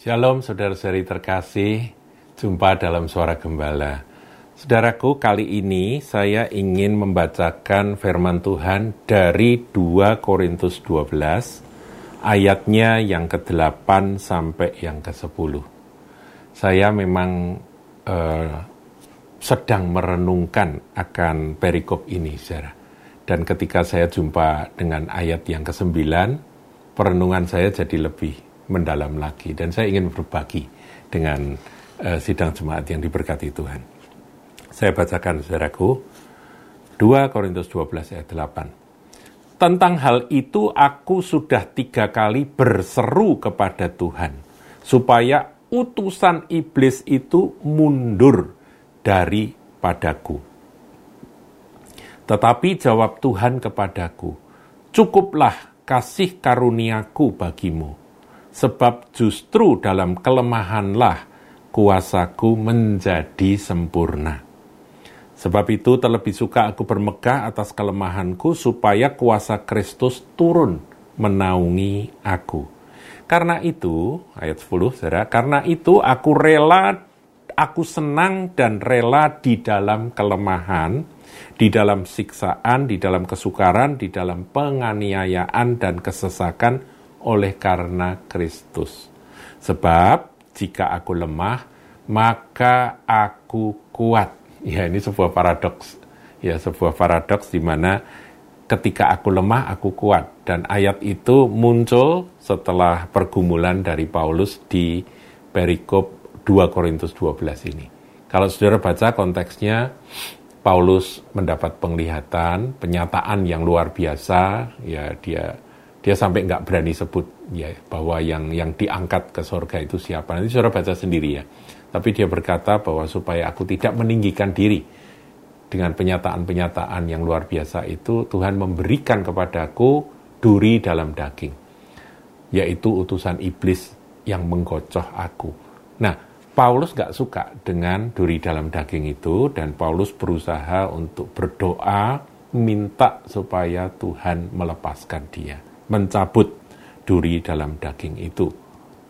Shalom saudara-saudari terkasih, jumpa dalam suara gembala. Saudaraku, kali ini saya ingin membacakan firman Tuhan dari 2 Korintus 12, ayatnya yang ke-8 sampai yang ke-10. Saya memang uh, sedang merenungkan akan perikop ini, saudara. Dan ketika saya jumpa dengan ayat yang ke-9, perenungan saya jadi lebih mendalam lagi dan saya ingin berbagi dengan uh, sidang jemaat yang diberkati Tuhan. Saya bacakan saudaraku 2 Korintus 12 ayat 8. Tentang hal itu aku sudah tiga kali berseru kepada Tuhan supaya utusan iblis itu mundur daripadaku. Tetapi jawab Tuhan kepadaku, cukuplah kasih karuniaku bagimu, sebab justru dalam kelemahanlah kuasaku menjadi sempurna. Sebab itu terlebih suka aku bermegah atas kelemahanku supaya kuasa Kristus turun menaungi aku. Karena itu, ayat 10, saudara, karena itu aku rela, aku senang dan rela di dalam kelemahan, di dalam siksaan, di dalam kesukaran, di dalam penganiayaan dan kesesakan, oleh karena Kristus. Sebab jika aku lemah, maka aku kuat. Ya, ini sebuah paradoks. Ya, sebuah paradoks di mana ketika aku lemah, aku kuat. Dan ayat itu muncul setelah pergumulan dari Paulus di perikop 2 Korintus 12 ini. Kalau saudara baca konteksnya, Paulus mendapat penglihatan, penyataan yang luar biasa, ya dia dia sampai nggak berani sebut ya bahwa yang yang diangkat ke surga itu siapa. Nanti saudara baca sendiri ya. Tapi dia berkata bahwa supaya aku tidak meninggikan diri dengan penyataan-penyataan yang luar biasa itu Tuhan memberikan kepadaku duri dalam daging, yaitu utusan iblis yang menggocoh aku. Nah, Paulus nggak suka dengan duri dalam daging itu dan Paulus berusaha untuk berdoa minta supaya Tuhan melepaskan dia mencabut duri dalam daging itu.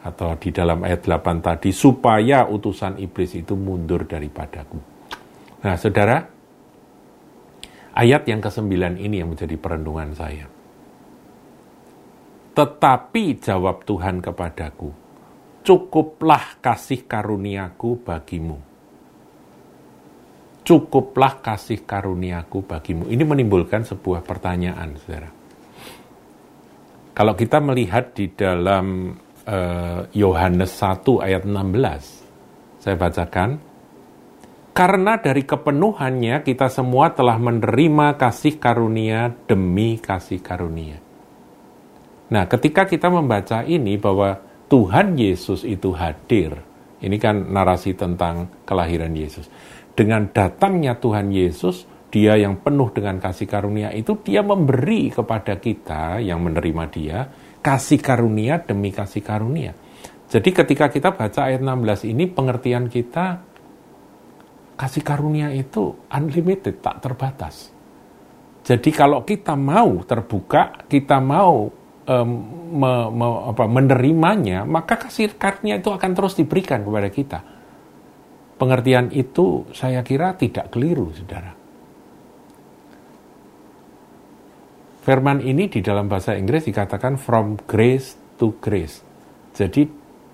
Atau di dalam ayat 8 tadi, supaya utusan iblis itu mundur daripadaku. Nah, saudara, ayat yang ke-9 ini yang menjadi perenungan saya. Tetapi jawab Tuhan kepadaku, cukuplah kasih karuniaku bagimu. Cukuplah kasih karuniaku bagimu. Ini menimbulkan sebuah pertanyaan, saudara kalau kita melihat di dalam eh, Yohanes uh, 1 ayat 16, saya bacakan, karena dari kepenuhannya kita semua telah menerima kasih karunia demi kasih karunia. Nah, ketika kita membaca ini bahwa Tuhan Yesus itu hadir, ini kan narasi tentang kelahiran Yesus. Dengan datangnya Tuhan Yesus, dia yang penuh dengan kasih karunia itu dia memberi kepada kita yang menerima dia kasih karunia demi kasih karunia. Jadi ketika kita baca ayat 16 ini pengertian kita kasih karunia itu unlimited, tak terbatas. Jadi kalau kita mau terbuka, kita mau um, me, me, apa, menerimanya, maka kasih karunia itu akan terus diberikan kepada kita. Pengertian itu saya kira tidak keliru, saudara. Firman ini di dalam bahasa Inggris dikatakan from grace to grace. Jadi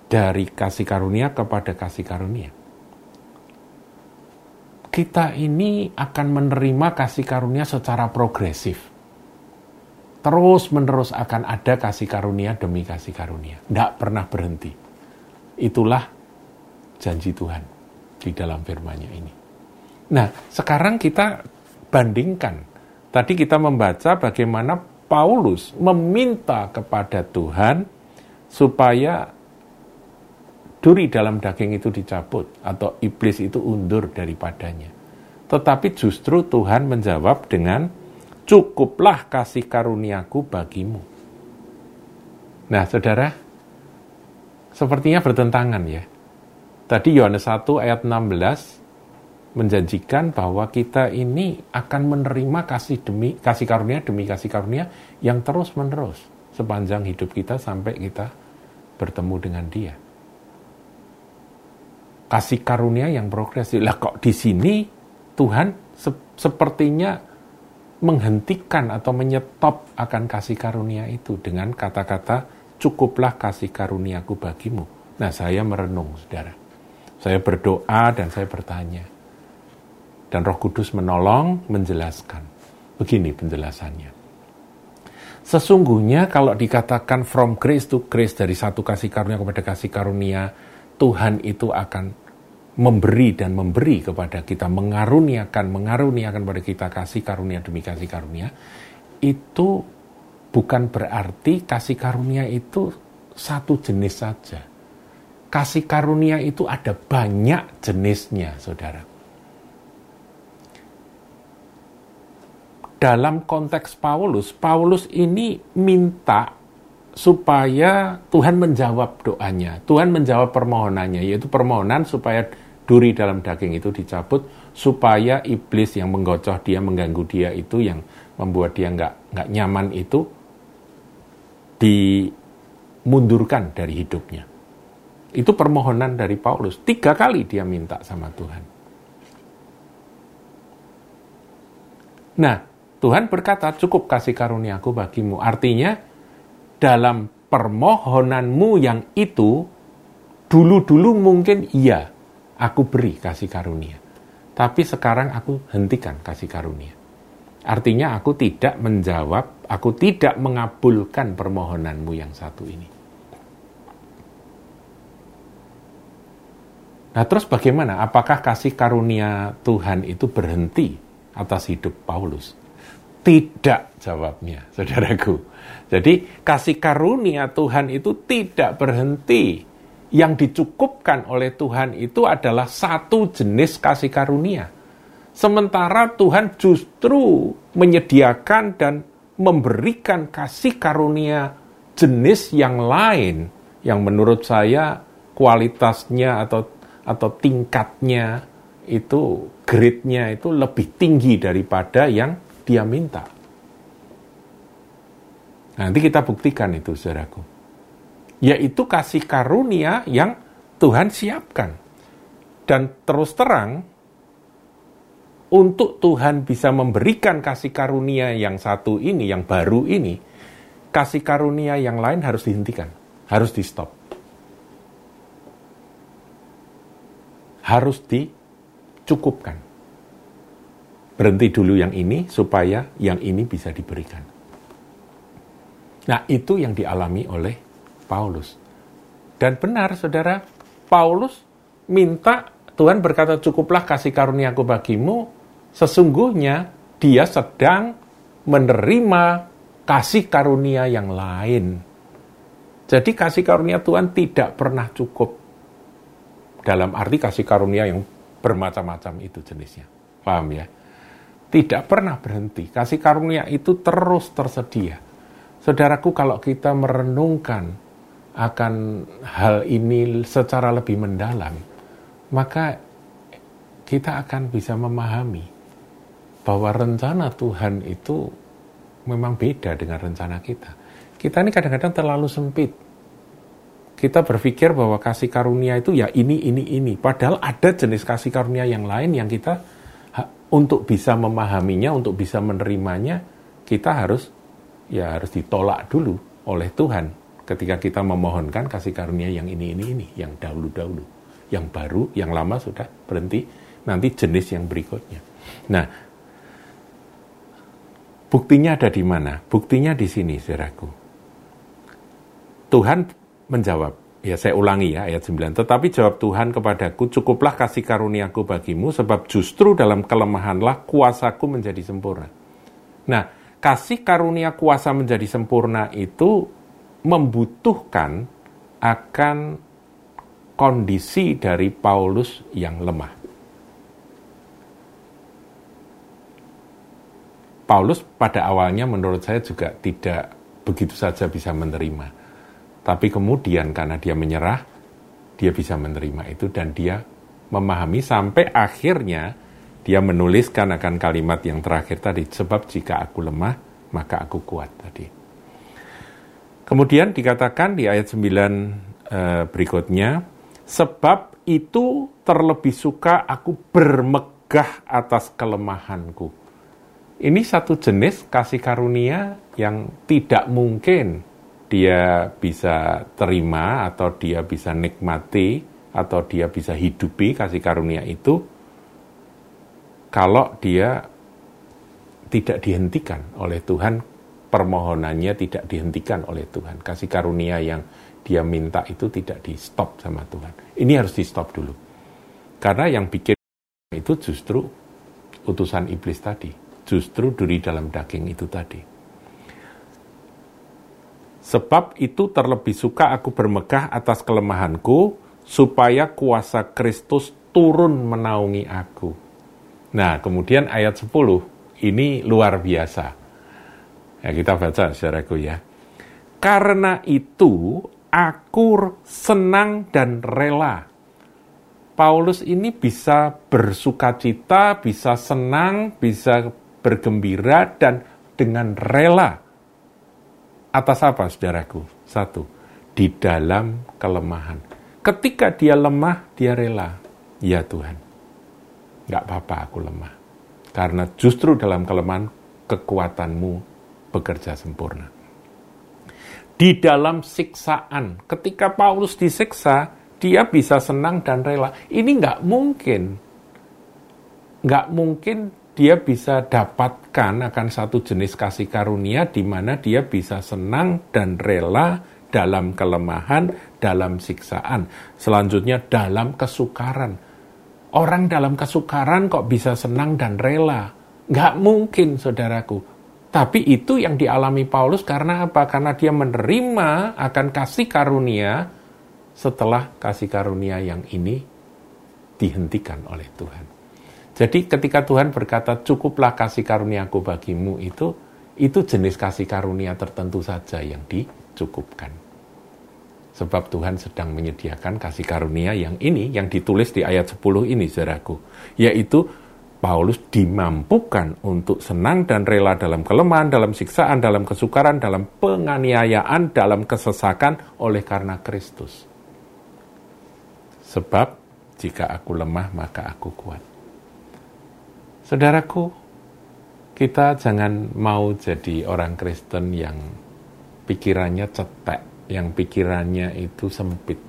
dari kasih karunia kepada kasih karunia. Kita ini akan menerima kasih karunia secara progresif. Terus menerus akan ada kasih karunia demi kasih karunia. Tidak pernah berhenti. Itulah janji Tuhan di dalam firman-Nya ini. Nah, sekarang kita bandingkan Tadi kita membaca bagaimana Paulus meminta kepada Tuhan supaya duri dalam daging itu dicabut atau iblis itu undur daripadanya. Tetapi justru Tuhan menjawab dengan cukuplah kasih karuniaku bagimu. Nah, saudara, sepertinya bertentangan ya. Tadi Yohanes 1 ayat 16 menjanjikan bahwa kita ini akan menerima kasih demi kasih karunia demi kasih karunia yang terus menerus sepanjang hidup kita sampai kita bertemu dengan Dia. kasih karunia yang progresif. Lah kok di sini Tuhan se sepertinya menghentikan atau menyetop akan kasih karunia itu dengan kata-kata cukuplah kasih karuniaku bagimu. Nah, saya merenung, Saudara. Saya berdoa dan saya bertanya. Dan Roh Kudus menolong menjelaskan. Begini penjelasannya. Sesungguhnya kalau dikatakan from grace to grace dari satu kasih karunia kepada kasih karunia, Tuhan itu akan memberi dan memberi kepada kita, mengaruniakan, mengaruniakan pada kita kasih karunia demi kasih karunia, itu bukan berarti kasih karunia itu satu jenis saja. Kasih karunia itu ada banyak jenisnya, saudara. Dalam konteks Paulus, Paulus ini minta supaya Tuhan menjawab doanya, Tuhan menjawab permohonannya, yaitu permohonan supaya duri dalam daging itu dicabut supaya iblis yang menggocoh dia, mengganggu dia itu yang membuat dia nggak nggak nyaman itu dimundurkan dari hidupnya. Itu permohonan dari Paulus. Tiga kali dia minta sama Tuhan. Nah, Tuhan berkata, cukup kasih karuniaku bagimu. Artinya, dalam permohonanmu yang itu, dulu-dulu mungkin iya, aku beri kasih karunia. Tapi sekarang aku hentikan kasih karunia. Artinya aku tidak menjawab, aku tidak mengabulkan permohonanmu yang satu ini. Nah terus bagaimana? Apakah kasih karunia Tuhan itu berhenti atas hidup Paulus? Tidak jawabnya, saudaraku. Jadi kasih karunia Tuhan itu tidak berhenti yang dicukupkan oleh Tuhan itu adalah satu jenis kasih karunia. Sementara Tuhan justru menyediakan dan memberikan kasih karunia jenis yang lain yang menurut saya kualitasnya atau atau tingkatnya itu grade-nya itu lebih tinggi daripada yang dia minta. Nanti kita buktikan itu, saudaraku yaitu kasih karunia yang Tuhan siapkan. Dan terus terang, untuk Tuhan bisa memberikan kasih karunia yang satu ini, yang baru ini, kasih karunia yang lain harus dihentikan, harus di stop. Harus dicukupkan. Berhenti dulu yang ini supaya yang ini bisa diberikan. Nah, itu yang dialami oleh Paulus. Dan benar, saudara, Paulus minta Tuhan berkata, cukuplah kasih karuniaku bagimu, sesungguhnya dia sedang menerima kasih karunia yang lain. Jadi kasih karunia Tuhan tidak pernah cukup. Dalam arti kasih karunia yang bermacam-macam itu jenisnya. Paham ya? Tidak pernah berhenti. Kasih karunia itu terus tersedia. Saudaraku, kalau kita merenungkan akan hal ini secara lebih mendalam, maka kita akan bisa memahami bahwa rencana Tuhan itu memang beda dengan rencana kita. Kita ini kadang-kadang terlalu sempit. Kita berpikir bahwa kasih karunia itu ya ini, ini, ini. Padahal ada jenis kasih karunia yang lain yang kita untuk bisa memahaminya, untuk bisa menerimanya, kita harus ya harus ditolak dulu oleh Tuhan ketika kita memohonkan kasih karunia yang ini, ini, ini, yang dahulu-dahulu. Yang baru, yang lama sudah berhenti, nanti jenis yang berikutnya. Nah, buktinya ada di mana? Buktinya di sini, saudaraku. Tuhan menjawab, ya saya ulangi ya ayat 9, tetapi jawab Tuhan kepadaku, cukuplah kasih karuniaku bagimu, sebab justru dalam kelemahanlah kuasaku menjadi sempurna. Nah, kasih karunia kuasa menjadi sempurna itu membutuhkan akan kondisi dari Paulus yang lemah. Paulus pada awalnya menurut saya juga tidak begitu saja bisa menerima. Tapi kemudian karena dia menyerah, dia bisa menerima itu dan dia memahami sampai akhirnya dia menuliskan akan kalimat yang terakhir tadi, sebab jika aku lemah, maka aku kuat tadi. Kemudian dikatakan di ayat 9 eh, berikutnya, sebab itu terlebih suka aku bermegah atas kelemahanku. Ini satu jenis kasih karunia yang tidak mungkin dia bisa terima atau dia bisa nikmati atau dia bisa hidupi kasih karunia itu kalau dia tidak dihentikan oleh Tuhan permohonannya tidak dihentikan oleh Tuhan. Kasih karunia yang dia minta itu tidak di stop sama Tuhan. Ini harus di stop dulu. Karena yang bikin itu justru utusan iblis tadi. Justru duri dalam daging itu tadi Sebab itu terlebih suka aku bermegah atas kelemahanku, supaya kuasa Kristus turun menaungi aku. Nah, kemudian ayat 10, ini luar biasa. Ya, kita baca saudaraku ya. Karena itu, aku senang dan rela. Paulus ini bisa bersuka cita, bisa senang, bisa bergembira, dan dengan rela Atas apa, saudaraku? Satu, di dalam kelemahan. Ketika dia lemah, dia rela. Ya Tuhan, nggak apa-apa aku lemah. Karena justru dalam kelemahan, kekuatanmu bekerja sempurna. Di dalam siksaan, ketika Paulus disiksa, dia bisa senang dan rela. Ini nggak mungkin. Nggak mungkin dia bisa dapatkan akan satu jenis kasih karunia di mana dia bisa senang dan rela dalam kelemahan, dalam siksaan. Selanjutnya dalam kesukaran. Orang dalam kesukaran kok bisa senang dan rela? Nggak mungkin, saudaraku. Tapi itu yang dialami Paulus karena apa? Karena dia menerima akan kasih karunia setelah kasih karunia yang ini dihentikan oleh Tuhan. Jadi ketika Tuhan berkata cukuplah kasih karuniaku bagimu itu itu jenis kasih karunia tertentu saja yang dicukupkan. Sebab Tuhan sedang menyediakan kasih karunia yang ini yang ditulis di ayat 10 ini saudaraku, yaitu Paulus dimampukan untuk senang dan rela dalam kelemahan, dalam siksaan, dalam kesukaran, dalam penganiayaan, dalam kesesakan oleh karena Kristus. Sebab jika aku lemah maka aku kuat. Saudaraku, kita jangan mau jadi orang Kristen yang pikirannya cetek, yang pikirannya itu sempit,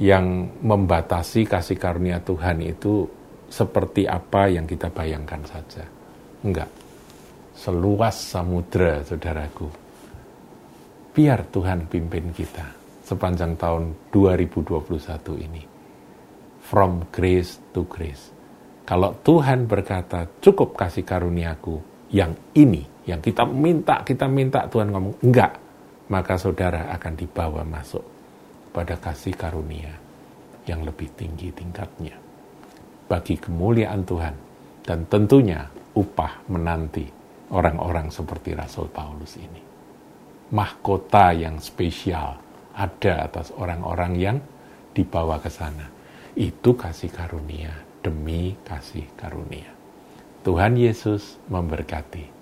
yang membatasi kasih karunia Tuhan itu seperti apa yang kita bayangkan saja. Enggak. Seluas samudra, saudaraku. Biar Tuhan pimpin kita sepanjang tahun 2021 ini. From grace to grace kalau Tuhan berkata, cukup kasih karuniaku yang ini, yang kita minta, kita minta Tuhan ngomong, enggak. Maka saudara akan dibawa masuk pada kasih karunia yang lebih tinggi tingkatnya. Bagi kemuliaan Tuhan dan tentunya upah menanti orang-orang seperti Rasul Paulus ini. Mahkota yang spesial ada atas orang-orang yang dibawa ke sana. Itu kasih karunia demi kasih karunia. Tuhan Yesus memberkati.